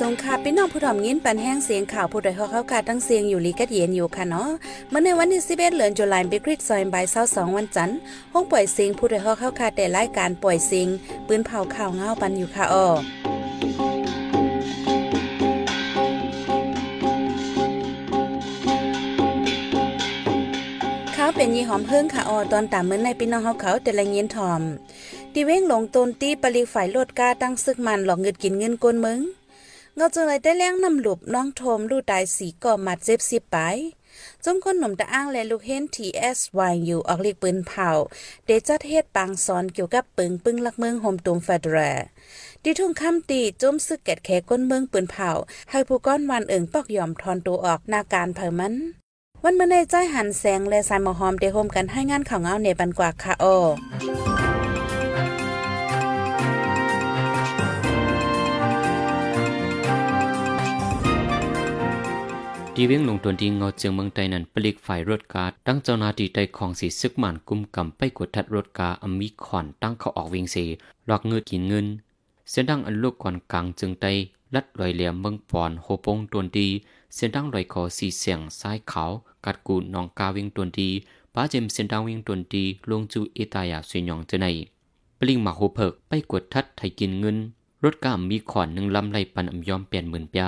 สงค่ะพี่น้องผู้ถ่อมยินปันแห้งเสียงข่าวผู้ใดฮอกเข้ากาตั้งเสียงอยู่ลีกัดเย็นอยู่ค่ะเนาะเมื่อในวันที่11เดือนตุลาคมเบกริดซอยบ่าย22วันจันทร์ห้องปล่อยเสียงผู้ใดฮอกเข้ากาแต่รายการปล่อยเสียงปืนเผาข่าวเงาปันอยู่ค่ะอ้อขาเป็นยี่หอมเพิ่งค่ะออตอนตามเหมือนในพี่น้องเขาเขาแต่ละเงียนทอมตีเว้งหลงตนตีปริฝ่ายโลดกาตั้งซึกมันหลอกเงินกินเงินกนมึง เงาจึงเลยได้เลี้ยงนำหลุบน้องโทมลูกตายสีก่อมัดเจ็บสิบไปจมคนหนุ่มตะอ้างและลูกเฮนทีเอสวายอยู่ออกเลีกปืนเผา เดจัดเฮ็ดปางสอนเกี่ยวกับปึงปึงลักเมืองโฮมตุมฟาดรดีทุ่งคำตีจมซึกแกดแขก้นเมืองปืนเผา ให้ผู้ก้อนวันเอิงปอกยอมทอนตัวออกนาการเผามัน วันเมื่อในใจหันแสงและสายมหอมเดโฮมกันให้งานข่าวเงาในบันกว่าค่ะโอ ดีเว้งลงตวนดีเงาเจียงเมืองไต้นั้นปลิกฝ่ายรถกาตั้งเจ้าหน้าที่ไต้ของสีซึกหมันกุมกำไปกดทัดรถกาอมีขอนตั้งเขาออกเว่งเสหลอกเงินกินเงิน เส้นดังอันลูกก่อนกลางจึงไตลัดลอยเหลี่ยมเมืองปอนโฮปงตวนดีเส้นดังลอยคอสีเสียงซ้ายเขากัดกูนองกาวิ่งตวนดีป้าเจมเส้นดังวิ่งตวนดีลงจูเอตายาสวยหยองเจไนปลิงมาโฮเพิกไปกดทัดไทยกินเงิน รถกามีขอนหนึ่งลำไล่ปันอำยอมเปลี่ยนหมื่นปีย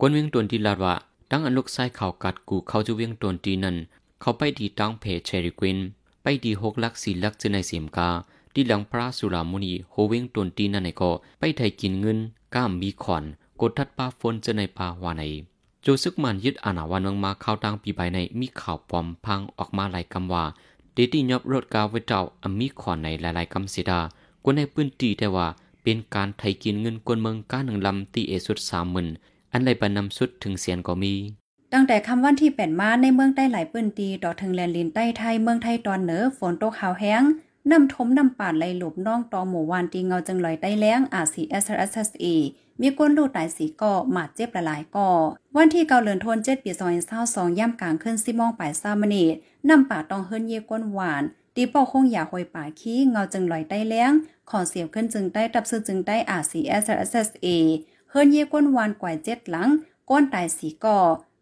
กวนวิ่งตวนดีลาดว่า ตั้งอันลูกไส้เขากัดกูเขาจะเวียงตนตีนั้นเขาไปดีตั้งเพจเชริกวิน ไปดีหกลักสี่ลักจะในเสียมกาดีหลังพระสุรามุนีโฮเวียงตนตีนั่นในก็ไปไทยกินเงิน ก้ามมีขอนกดทัดป้าฝนจะในปาวาในโจซึกมันยึดอาณาวันเมืองมาเข้าตั้งปีใบในมีข่าวปลอมพังออกมาหลายคำว่าเดตี้ยอบรถกาไว้เจ้าอมีขอนในหลายๆคำเสียดากวนในพื้นที่แต่ว่าเป็นการไทยกินเงินกวนเมืองก้าหนึ่งลำตีเอสุดสามหมื่น อันไรปนำสุดถึงเสียนก็มี ตั้งแต่คำวันที่แปดมาในเมืองใต้หลายปื้นตีต่อถึงแลนลินใต้ไทยเมืองไทยตอนเหนือฝนตกขาวแห้งน้ำทมน้ำป่าไหลหลบน้องตอหมู่วานตีเงาจังลอยใต้แล้งอาซีเอสเอสเอมีก้นลูกตายสีก่อหมาดเจ็บละลายก่อวันที่เกาเหลือนทนเจ็ดปีซอยเศร้าสองย่ำกลางขึ้นซิมองป่ายซามเนตน้ำป่าตองเฮิรนเยก้นหวานตีปอคงอย่าหอยป่าขี้เงาจังลอยใต้แล้งขอเสียบขึ้นจึงใต้ตับซื้อจึงใต้อาซีเอสเอสเอ เฮิรนเยก้นวานกว่าเจ็ดหลัง ก้นตายสีก่อ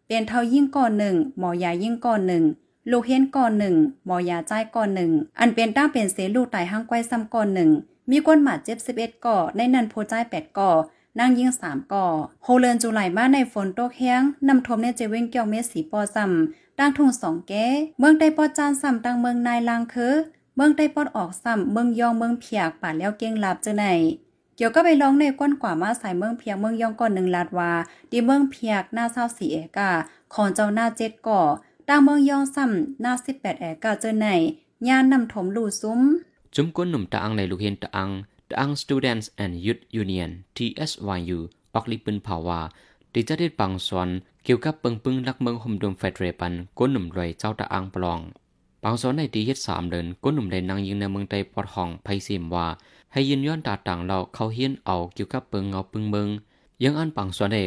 เป็นเท่ายิ่งก่อนหนึ่งหมอยายิ่งก่อนหนึ่งลูกเฮนก่อนหนึ่งหมอยาใจก่อนหนึ่งอันเป็นตั้งเป็นเสลูกไตห้างไกวซ้ำก่อนหนึ่งมีก้นหมาเจ็บสิบเอ็ดก่อในนันโพใจแปดก่อนั่งยิงสามก่อโฮเลินจุไหลมาในฝนตกแห้งนำทมในเจเว้งเกี่ยวเมสีปอซ้ำตั้งทุ่งสองแก้เมืองได้ปอจานซ้ำตั้งเมืองนายลางคือเมืองได้ปอดออกซ้ำเมืองยองเมืองเพียกป่าแล้วเก่งลับเจอไหน เกี่ยวก็ไปร้องในก้นกว่ามาใส่เมืองเพียกเมืองยองก่อนหนึ่งลาดว่าดีเมืองเพียกหน้าเศร้าสีเอกาของเจ้าหน้าเจ็ดก่อตั้งเมืองยองซ้ำหน้าสิบแปดแอกาเจอไหนย่านนำถมลู่ซุ้ม จุมก้นหนุ่มตะอังในลูกเห็นตะอังตะอัง Students and Youth Union TSYU ออกลิปืนภาวาดิจะได้ปังสอนเกี่ยวกับเปิงปึงรักเมืองหมดมเฟดเรปันก้นหนุ่มรวยเจ้าตะอังปลองปังสอนในตีเฮ็ดสามเดินก้นหนุ่มได้นางยิงในเมืองใต้ปอดห้องไพซิมว่า ให้ยินย้อนตาต่างเราเขาเฮียนเอาเกี่ยวกับเปิงเงาปึงเมืองยังอันปังสอนเอ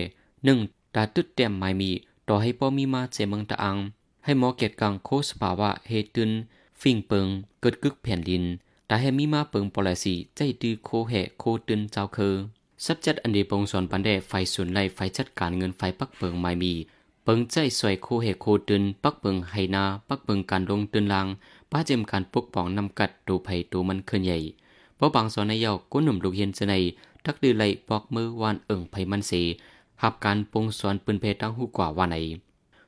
หนึ่งตาตึดเต็มไม่มี ต่อให้ป้อมีมาเจเมืองตะอัง ให้หมอเกตกังโคสภาวะเฮตุนฟิ่งเปิงเกิดกึกแผ่นดินแต่ให้มีมาเปิงปอลสีใจดื้อโคแห่โคตึนเจ้าคือสับจัดอันเดปงสอนปันแดไฟส่วนไล่ไฟจัดการเงินไฟปักเปิงไม่มีเปิงใจสวยโคแหโคตึนปักเปิงไฮนา ปักเปิงการลงตึนลางป้าเจมการปกป้องนำกัดตูไผ่ตูมันเคลื่อนใหญ่ เพราะบางสอนในเยาก้นหนุ่มลูกเย็นเสนยทักดือไล่ปอกมือวานเอิงไผมันเสหับการปงสอนปืนเพตั้งหูกว่าว่าไหน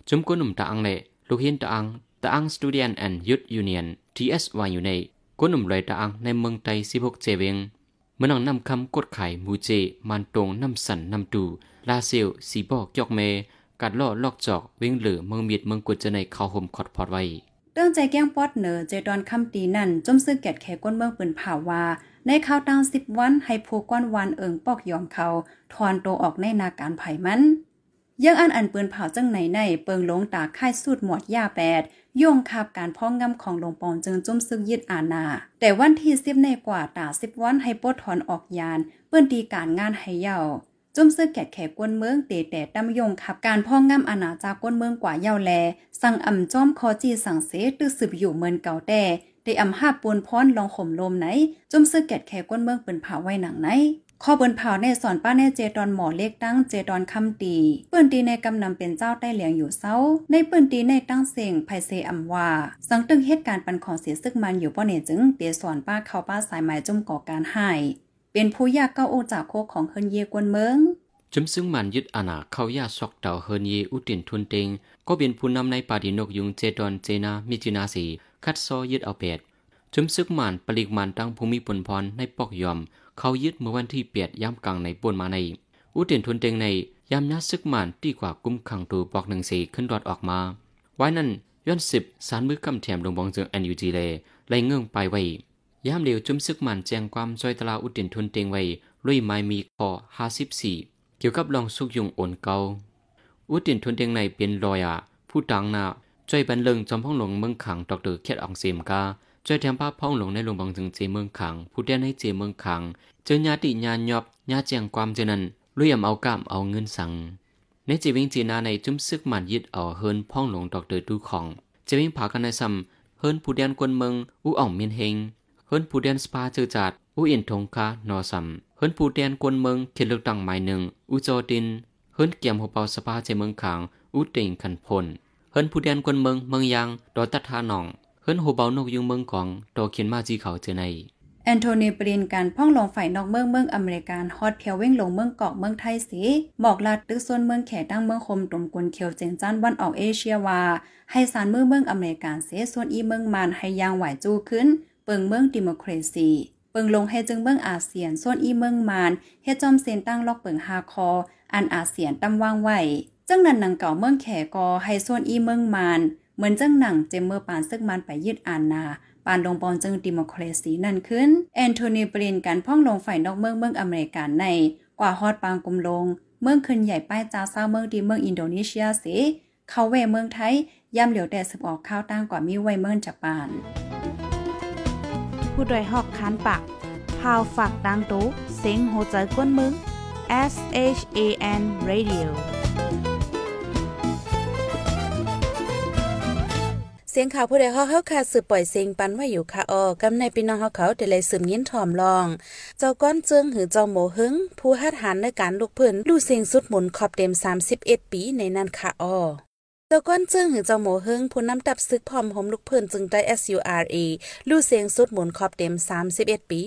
จุมก้นหนุ่มตะอังเล่ลูกเห็นตะอังตะอัง Student and Youth Union TSY อยู่ในก้นหนุ่มลอยตะอังในเมืองไต้16เจเวงเมื่อนังนำคำกดไข่มูเจ มันตรงน้ำสันน้ำดูลาเซลสีบอกยอกเมกัดล่อลอกจอกเวงเหลือเมืองเมียดเมืองกุจในเขาห่มขอดพอดไว้ เรื่องใจแก้งปอดเหนือเจดอนคำตีนั่นจมซื้อแกดแขก้นเมืองปืนผ่าว่าในข่าวตั้งสิบวันให้ผู้ก้อนวันเอิงปอกยอมเขาทอนโตออกในนาการไผ่มันยังอันอันปืนเผาจังไหนในเปิงลงตาค่ายสูดหมวดยาแปดย่งคาบการพ้องงำของหลวงปองจึงจุ้มซึกยึดอาณาแต่วันที่สิบในกว่าตาสิบวันให้ปดถอนออกยาน เปิ้นตีการงานให้เย่า จุ้มซึกแขกแขกกวนเมืองเตแต่ตำยงขับการพ้องงำอาณาจากกวนเมืองกว่าเยาแล สั่งอ่ำจ้อมคอจีสั่งเสตื้อสืบอยู่เมือนเก่าแต่ได้อำหาปูนพรลองข่มลมไหน จุ้มซึกแกดแขกกวนเมืองเปิ้นเผาไว้หนังไหนข้อเปิ้นเผาในสอนป้าในเจตอนหมอเล็กตั้งเจตอนคำตีเปิ้นตีในกำนำเป็นเจ้าใต้เหลียงอยู่เศร้า ในเปิ้นตีในตั้งเสียงไพเซอำว่า สังตึงเหตุการณ์ปันของเสียซึกมันอยู่ป้อเนจึงเตียสอนป้าเข้าป้าสายหมายจมก่อการให้ เป็นผู้ยากเก้าโอจากโคของเฮินเยกวนเมืองจมซึ่งมันยึดอาณาเข้ายาซอกเต่าเฮินเยอุตินทุนเตงก็เป็นผู้นำในปาดินกยุงเจดอนเจนามิจินาสีคัดซอยึดเอาเปดจมซึกมันปลิกมันตั้งภูมิปนพรในปอกยอม เขายึดเมื่อวันที่เปียดย่ำกลางในปนมาใน อุตินทุนเตงในยามยัดซึกมันตีกว่ากุมขังตูปอกหนึ่งสีขึ้นรอดออกมา ไว้นั้นย้อนสิบสารมือกำแถมลงบองเจืองแอนยูจีเลไล่เงื่องไปไว้ ยามเดียวจุ้มซึกมันแจงความจอยตลาอุตินทุนเตงไว้ลุยไม้มีคอห้าสิบสี่เกี่ยวกับลองสุกยุงโอนเกาอุตินทุนเตงในเป็นลอยอะผู้ตังนาจอยบันเลิงจอมพ้องหลงเมืองขังดอกเตอร์เคียดอองเซมกาจอยแถมป้าพพ้องหลงในหลวงบางจึงเจเมืองขัง ผู้เดียนให้เจเมืองขัง เจอญาติญาณยอบญาแจงความเจนั้นลุยยำเอากามเอาเงินสั่งในจีวิงจีนาในจุ้มซึกมันยึดเอาเฮินพ้องหลงดอกเตอร์ดูของเจวิงผากันในซ้ำเฮินผู้เดียนกวนเมืองอูอ่องเมียนเฮง ฮิรนผู้เดียนสปาเจอจัดอูอินทงคานอซัมเฮิรนผู้เดียนกวนเมืองเขตเลือกตั้งหมายหนึ่งอูโจดินเฮิรนเกียมหัวเปาสปาเจเมืองขางอูเติงขันพลเฮิรนผู้เดียนกวนเมืองเมืองยางดอตัทาหนองเฮิรนหัวเบานกยุงเมืองกองดอเขียนมาจีเขาเจอในแอนโทนีปรินการพ่องลงฝ่ายนอกเมืองเมืองอเมริกันฮอตเพียวเว้งลงเมืองเกาะเมืองไทยสีหมอกลาดตึกส่วนเมืองแขตั้งเมืองคมตุ่มกุนเขียวเจงจันวันออกเอเชียว่า ให้สารเมืองเมืองอเมริกันเสียส่วนอีเมืองมานให้ยางไหวจูขึ้น เปิงเมืองดิโมครซีเปิงลงให้จึงเมืองอาเซียนส่วนอีเมืองมานเฮ็ดจอมเซนตั้งล็อกเปิงฮาคอ อันอาเซียนตำวางไว้จังนั้นหนังเก่าเมืองแขกอให้ส่วนอีเมืองมานเหมือนจังหนังเจมเมอร์ปานซึกมันไปยึดอานาปานลงปอนจึงดิโมครซีนั่นขึ้นแอนโทนีปรินการพ่องลงฝ่ายนอกเมืองเมืองอเมริกันในกว่าฮอดปางกุมลง เมืองขึ้นใหญ่ป้ายจ้าเศร้าเมืองดีเมืองอินโดนีเซียสิเขาเวเมืองไทยย่ำเหลียวแต่สืบออกข้าวตั้งกว่ามีไวเมืองจากปาน ผู้ดยหอกคันปากพาวฝากดังตู้เซ็งโหใจกวนมึง S H A N Radio เสียงข่าวผู้ใดเฮาเฮาค่ะสืบปล่อยเสียงปันว่าอยู่ค่ะออกำในพี่น้องเฮาเขาแต่เลยสืบยินถ่อมลอง เจ้าก้อนเจิงหือเจ้าโมหึง ผู้ฮัดหันในการลุกเพิ่นลู่เสียงสุดหมุนขอบเต็ม 31 ปีในนั้นค่ะออ จ้าก้อนจึงหือเจ้าหมูเฮงผู้นำตับซึกพร้อมหมลูกเพิ่นจึงได้ SURA ลู่เสียงสุดหมุนขอบเต็ม 31 ปี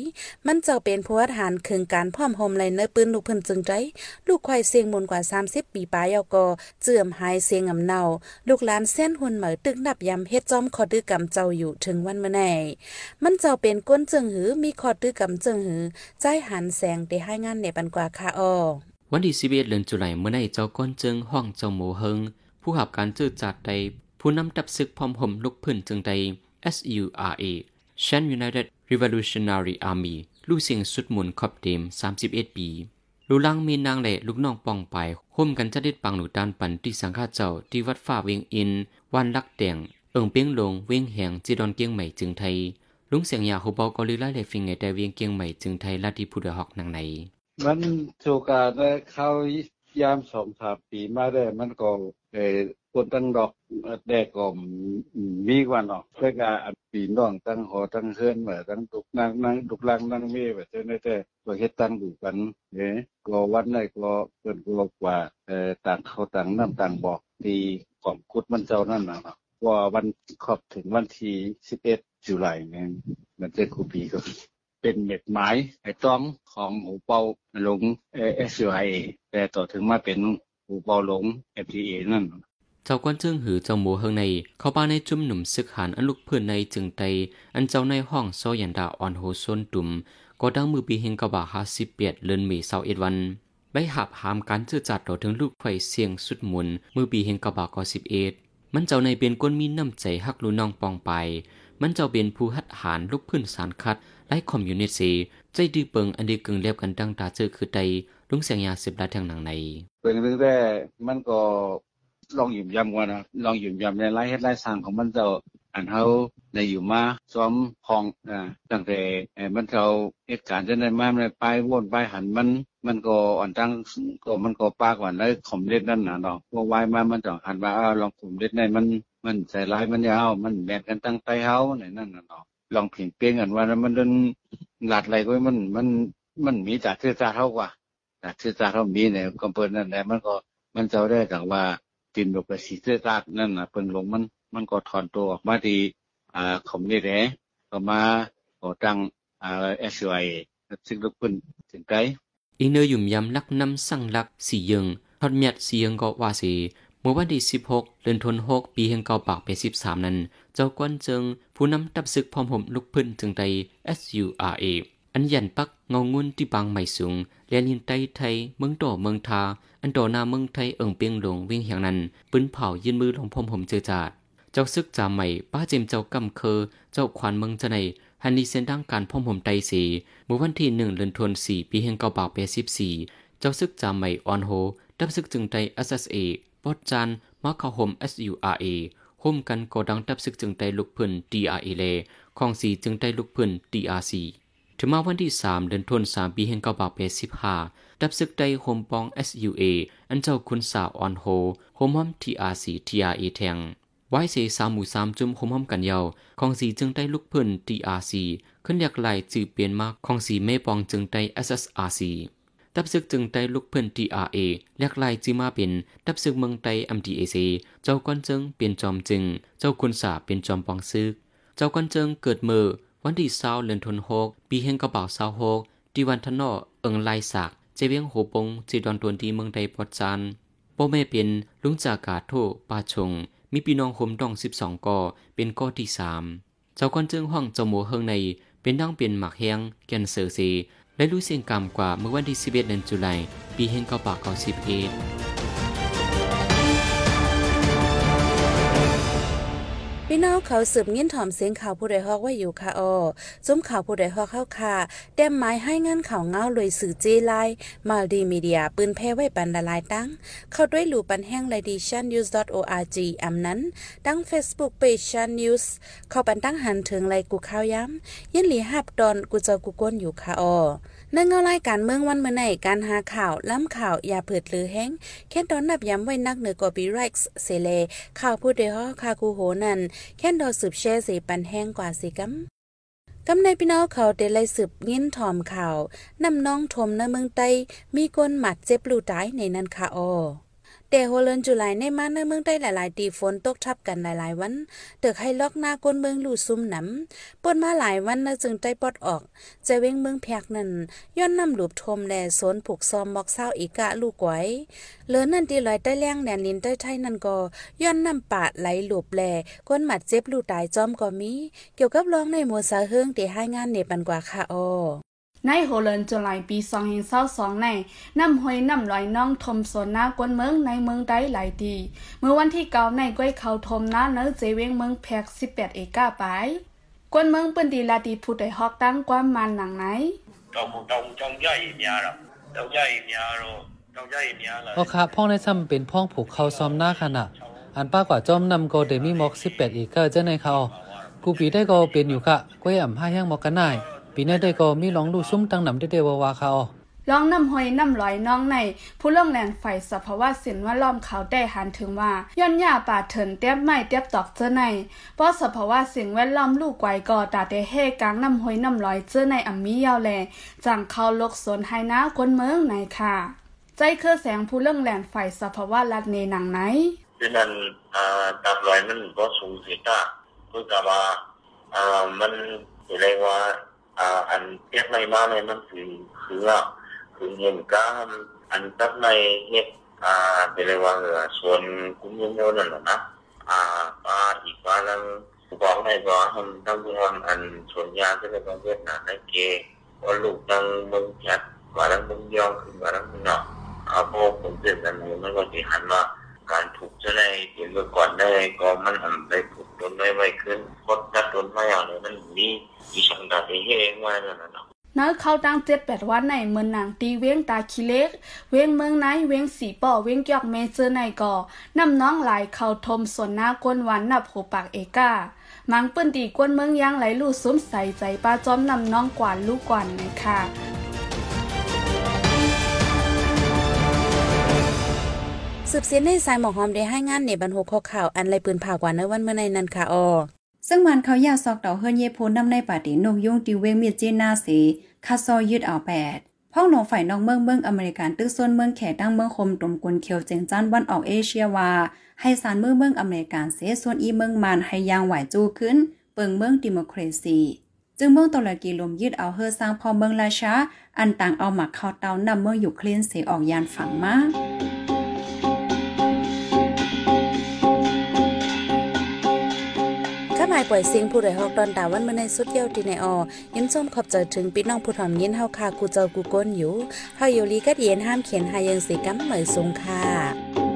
มันเจ้าเป็นผู้วัดหารคืงการพร้อมหมในเนื้อปืนลูกเพิ่นจึงได้ลูกควายเสียงหมุนกว่า 30 ปีปลายเอก็เจื่อมหายเสียงอำเนา ลูกหลานเส้นหุ่นเหมือตึกนับยำเฮ็ดจอมขอดื้อกำเจ้าอยู่ถึงวันเมื่อไหมันเจ้าเป็นก้นจึงหือมีขอดื้อกำจึงหือใจหันแสงได้ให้งานในปันกว่าค่ะออวันที่11เดือนตุลาคมเมื่อในเจ้าก้นจึงห้องเจ้าหมูเฮง ผู้ขับการจืดจัดใดผู้นำดับศึกพร้อมห่มลุกพื้นจึงใด SURA Shan United Revolutionary Army ลูกเสียงสุดหมุนขอบเต็ม31 ปีลูลังมีนางและลูกน้องปองไปห่มกันจะได้ปังหนูดานปันที่สังฆาเจ้าที่วัดฝ่าเวียงอิน วันลักแดงเอิงเปียงลงเวียงแหงจีดอนเกียงใหม่จึงไทย ลุงเสียงยาหูเบาก็ลือไล่เลฟิงไงแต่เวียงเกียงใหม่จึงไทยลาดีผู้ดหอกนางในมันโชการเข้ายามสองสามปีมาได้มันก็ เอ่อคนตั้งดอกแดกก็มีกว่าเนาะเพื่อการปีน้องตั้งหอตั้งเฮือนเหมือตั้งตุกนางนั่งตุกลังนั่งมีแบบเจ้าแต่ก็เฮ็ดตั้งอยู่กันเด้ก็วันไหนก็เพิ่นก็กว่าเอ่อต่างเขาต่างน้ำต่างบอกที่ของคุดมันเจ้านั่นน่ะว่าวันครบถึงวันที่11จุลายนี่มันจะคูปีก็เป็นเม็ดไม้ไอ้ต้องของหูเป่าหลงเอสยูไอแต่ต่อถึงมาเป็น หูเป่าหลง FTA นั่นเจ้ากวนจึงหือเจ้าหมูเฮงใน เข้าบ้านในจุ่มหนุ่มซึกหันอันลุกเพื่อนในจึงไตอันเจ้าในห้องโซยันดาอ่อนโฮซนตุ่มก็ดังมือปีเฮงกะบะฮาสิเปียดเลินมีเศร้าเอ็ดวันใบหับหามการเจื้อจัดต่อถึงลูกไฟเสียงสุดมุนมือปีเฮงกะบะก็สิบเอ็ดมันเจ้าในเป็นก้นมีน้ำใจฮักลูน้องปองไป มันเจ้าเป็นผู้หัดหารลูกพื้นสารคัดไล่คอมยูนิตีใจดื้อเปิงอันดีกึ่งเรียบกันดังตาเจอคือใด ลุงเสียงยาสิบลาทางหนังในเปิงเรื่องแรกมันก็ลองหยุ่มยำกันนะลองหยุ่มยำในไล่เฮ็ดไล่สร้างของมันเจ้าอันเฮาในอยู่มาซ้อมพองอ่าตั้งแต่มันเจ้าเหตุการณ์จะได้มาในไปวนไปหันมันมันก็อ่อนตั้งก็มันก็ปากว่าได้ขมเล็ดนั่นน่ะเนาะพวกวายมามันจะหันว่าลองขมเล็ดในมันมันใส่ลายมันยาวมันแบ่งกันตั้งไตเฮาในนั่นน่ะเนาะลองผิงเปียงกันว่ามันเดินหลัดอะไรก็มันมันมันมีจากชื่อจาเท่ากว่า จากชื่อจาเท่ามีเนี่ยก็เปิ้นนั่นแหละมันก็มันเจ้าได้จากว่าตินลงไปสีชื่อจานั่นนะเปิ้นลงมันมันก็ถอนตัวออกมาที่อ่าคอมนี่แหละก็มาก่อตั้งอ่า SUI ซึ่งลูกเปิ้นถึงไกลอีเนอยุ่มยำลักนำสั่งลักสี่ยังทอดเมียดสี่ยังก็ว่าสีเมื่อวันที่16เดือนธันวาคมปีแห่งเก่าปากไป13 นั้น เจ้ากวนเจิง ผู้นำตับศึกพร้อมห่มลุกพื้นถึงใด SURA อันยันปัก เงางุนที่บางไม่สูงเลียนลินไตไทยเมืองต่อเมืองทา อันต่อหน้าเมืองไทยเอิงเปียงหลงวิ่งเหียงนั้นปืนเผายืนมือลงพรมห่มเจอจาดเจ้าซึกจาใหม่ป้าเจมเจ้ากำเคอ เจ้าขวานเมืองจะในฮันนีเซนดังการพมห่มไตสีเมื่อวันที่หนึ่งเดือนธันวาคมปีแห่งเก่าปากไป14เจ้าซึกจาใหม่ออนโฮดับซึกจึงไต SSA ปอดจานมาเข้าห่ม SURA ห่มกันก่อดังดับซึกจึงไตลุกพื้น DRA เลของสีจึงไตลุกพื้น DRC ถึงมาวันที่ 3 เดือนธันวาคมปีแห่งเก่าปากไป15ดับซึกไตห่มปอง SUA อันเจ้าคุณสาวออนโฮห่มห้อม TRC TRA แทงไว้เสสามหมู่สามจุ่มห่มห้อมกันยาวของสีจึงได้ลุกเพื้น DRC ขึ้นอยากไหลจือเปลี่ยนมาของสีเมปองจึงได้ SSRC ดับซึกจึงได้ลุกเพื่อน TRA เรียกลายจีมาเป็นดับซึกเมืองไต MDAC เจ้าก้อนจึงเปลี่ยนจอมจึง เจ้าคุณสาเป็นจอมปองซึก เจ้าก้อนจึงเกิดเมื่อ วันที่เศร้าเดือนธันวาคมปีแห่งกระเป๋าเศร้าหกที่วันทนอเอิงลายสากเจเวียงโหปงจีดอนตวนที่เมืองใดปอดจานโปแม่เป็นลุงจากาโทปาชง มีพี่น้องโฮมดองสิบสองก่อเป็นก่อที่สามเจ้าก้อนจึงห้องเจ้าหมูเฮิงใน เป็นดังเป็นหมักแห้งแกนเซอร์ซีและรู้เสียงกรรมกว่าเมื่อวันที่11เดือนตุลาคมปีแห่งเก่าปาเก่าสิบเอ็ด พี่น้องเขาสืบยินถ่อมเสียงข่าวผู้ใดฮอกไว่าอยู่ค่ะออจุ้มข่าวผู้ใดฮอกเข้าค่ะแต้มไม้ให้งานข่าวเงาเลยสื่อเจไลมัลดีมีเดียปืนแพ้ไว้ปันละลายตั้ง เข้าด้วยหลู่ปันแห้งไลดิชันนิวส์ .org อำนั้น ตั้ง Facebook Page ชันนิวส์เข้าปันตั้งหันถึงไลกูข่าวย้ำยินหลีหับดอนกูเจอกูก้นอยู่ค่ะออในเงารายการเมืองวันเมื่อไหนการหาข่าวล้ำข่าวอย่าเผิดหรือแห้งแค่ตอนนับย้ำไว้นักเหนือกอบีไรค์เซเลข่าวผู้ใดฮอกคากูโหนันแค่นดอสืบแช่สีปันแห้งกว่าสิกำกำในพี่น้องเขาเดลัยสืบยินถอมข่าวนำน้องทมในเมืองไต้มีคนหมัดเจ็บลูตายในนันคาออ แต่โฮเลนจุไลในมาในเมืองใต้หลายๆตีฝนตกทับกันหลายๆวันเตึกให้ล็อกหน้าก้นเมืองลู่ซุ่มหนำปนมาหลายวันนะจึงใต้ปอดออกจะเว้งเมืองแพกนั่นย้อนนำหลูบทมแลสนผูกซอมมอกเศร้าอีกะลูกไว้เหลือนั่นตีลอยใต้แรงแดนลินใต้ไทยนั่นก็ย้อนนำปาดไหลหลูบแลก้นหมัดเจ็บลูตายจอมก็มี เกี่ยวกับร้องในหมวดสาเฮิงตีให้งานเนปันกว่าค่ะออ ในโฮเลนจุลายปีสองเฮงเศร้าสองในน้ำห้อยน้ำลอยน้องทมโซนน้ากวนเมืองในเมืองได้หลายทีเมื่อวันที่เก้าในก้อยเขาทมหน้าเนื้อเจเวงเมืองแพกสิบแปดเอกาไปกวนเมืองเปืนดีลาดีผู้ใดฮอกตั้งความมันหนังไหนตรงตรงจงย่อยเมียหรอตรงย่อยเมียหรอตรงย่อยเมียหรอโอเคพ่องได้ซ้ำเป็นพ่องผูกเขาซ้อมหน้าขนาดอันป้ากว่าจอมนำโกเดมิมอกสิบแปดเอกาเจ้าในเขากูปีได้ก็เป็นอยู่ค่ะก็ยอ่ำห้าแห้งมอกกันนาย ปีนี้ได้ก็มีลองดูซุ้มตั้งนำได้ๆว่าว่าเขาร้องน้ำหอยน้ำลอยน้องใน ผู้ล่องแหลนไฟสภาวะสินว่าล้อมเขาได้หันถึงว่าย้อนหญ้าป่าเถินเตี้ยบไม่เตี้ยบตอกเจ้อในเพราะสภาวะสิ่งแวดล้อมลูกไกวก่อตาเตเฮกลางน้ำหอยน้ำลอยเจ้อในอัมมียาวแลจังเขาลกสนไฮนะคนเมืองในค่ะ ใจเครือแสงผู้ล่องแหลนไฟสภาวะรัดเนหนังไหนที่นั่นตับลอยมันก็สูงสิตาคือกับว่ามันอะไรว่า à, anh tiết này mà này mình thì cứ cứ nhìn cả anh tết này hết à thì là ว่าส่วนคุ้งยงยนนั่นน่ะนะอ่าก็อีกว่าแล้วบอกให้บอกให้ทั้งวันอันส่วนยาที่เป็นเวียดนามได้เกว่าลูกตั้งมึงแคทว่าตั้งมึงยองคือนว่าตั้งมึงเนาะอ่าพวกผมเสร็จแล้วมันก็สิหันมา การถูกจะได้เห็นเมื่อก่อนได้ก็มันทำได้ถูกต้นไม้ไม่ขึ้นพดตัดต้นไม้อย่างนี้มันมีอีสังกัดเองว่านั่นน่ะเนื้อเข้าตั้งเจ็ดแปดวันในเมืองหนังตีเว้งตาคิเล็ก เว้งเมืองไหนเว้งสีป่อเว้งยอกเมเจอร์ในก่อนำน้องหลายเข้าทมส่วนหน้าก้นหวันนับหัวปากเอกามังปืนตีก้นเมืองยังไหลลู่ซุ้มใส่ใจป้าจอมนำน้องกวานลูกกวานในค่ะ สืบเสียนในสายหมอกหอมได้ให้งานในบรรโหข้อข่าวอันไรปืนผ่ากว่าในวันเมื่อในนันค่ะออซึ่งมันเขายาซอกเต่าเฮิรนเยโพนนำในป่าตินกยุงติเวงเมียเจนาสีคาซอยึดเอาแปดพ่องหลงฝ่ายนอกเมืองเมืองอเมริกันตื้อส่วนเมืองแขตั้งเมืองคมตมกุนเขียวเจงจันวันออกเอเชียว่าให้สารเมืองเมืองอเมริกันเสส่วนอีเมืองมันให้ยางไหวจูขึ้น เปิงเมืองดิโมครซีจึงเมืองตลกีลมยึดเอาเฮอสร้างพอเมืองราชาอันต่างเอาหมักเข้าเตานำเมืองอยู่เคลียนเสออกยานฝั่งมา ปล่อยเสียงผู้ใดฮอกตอนตาวันเมื่อในสุดเยี่ยวที่ในออยินส้มขอบใจถึงพี่น้องผู้ถ่อมยินเฮาคากูเจ้ากูก้นอยู่เฮาอยู่ลีกัดเย็นห้ามเขียนหายังสีกัมเหมยสงค่ะ